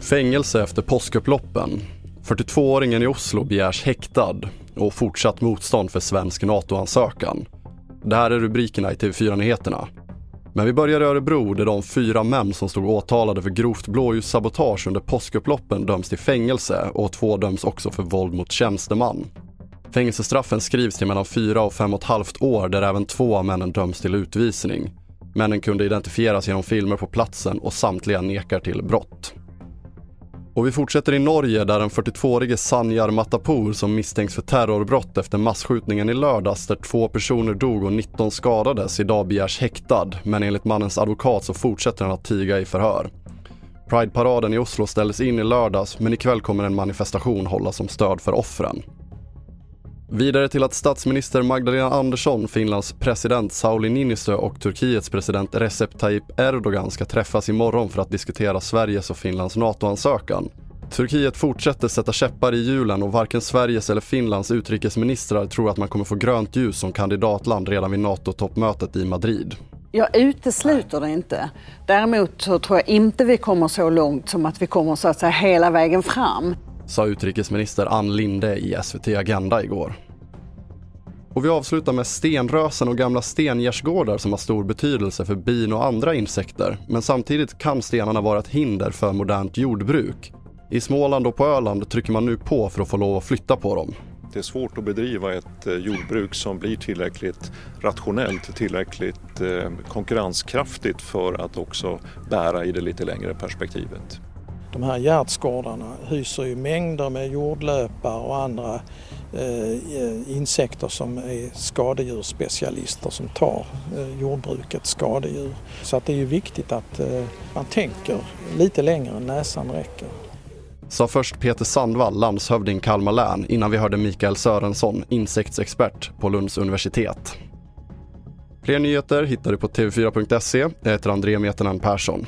Fängelse efter påskupploppen. 42-åringen i Oslo begärs häktad och fortsatt motstånd för svensk NATO-ansökan. Det här är rubrikerna i TV4-nyheterna. Men vi börjar i Örebro där de fyra män som stod åtalade för grovt blåljussabotage under påskupploppen döms till fängelse och två döms också för våld mot tjänsteman. Fängelsestraffen skrivs till mellan fyra och fem och ett halvt år där även två av männen döms till utvisning. Männen kunde identifieras genom filmer på platsen och samtliga nekar till brott. Och vi fortsätter i Norge där den 42-årige Sanjar Matapour som misstänks för terrorbrott efter massskjutningen i lördags där två personer dog och 19 skadades idag begärs häktad men enligt mannens advokat så fortsätter han att tiga i förhör. Prideparaden i Oslo ställdes in i lördags men ikväll kommer en manifestation hållas som stöd för offren. Vidare till att statsminister Magdalena Andersson, Finlands president Sauli Niinistö och Turkiets president Recep Tayyip Erdogan ska träffas imorgon för att diskutera Sveriges och Finlands NATO-ansökan. Turkiet fortsätter sätta käppar i hjulen och varken Sveriges eller Finlands utrikesministrar tror att man kommer få grönt ljus som kandidatland redan vid NATO-toppmötet i Madrid. Jag utesluter det inte. Däremot så tror jag inte vi kommer så långt som att vi kommer så att säga hela vägen fram sa utrikesminister Ann Linde i SVT Agenda igår. Och vi avslutar med stenrösen och gamla stengärdsgårdar som har stor betydelse för bin och andra insekter. Men samtidigt kan stenarna vara ett hinder för modernt jordbruk. I Småland och på Öland trycker man nu på för att få lov att flytta på dem. Det är svårt att bedriva ett eh, jordbruk som blir tillräckligt rationellt, tillräckligt eh, konkurrenskraftigt för att också bära i det lite längre perspektivet. De här gärdsgårdarna hyser ju mängder med jordlöpare och andra Eh, insekter som är skadedjursspecialister som tar eh, jordbrukets skadedjur. Så att det är ju viktigt att eh, man tänker lite längre än näsan räcker. Sa först Peter Sandvall, landshövding Kalmar län, innan vi hörde Mikael Sörensson, insektsexpert på Lunds universitet. Fler nyheter hittar du på tv4.se. Jag heter André Metenen Persson.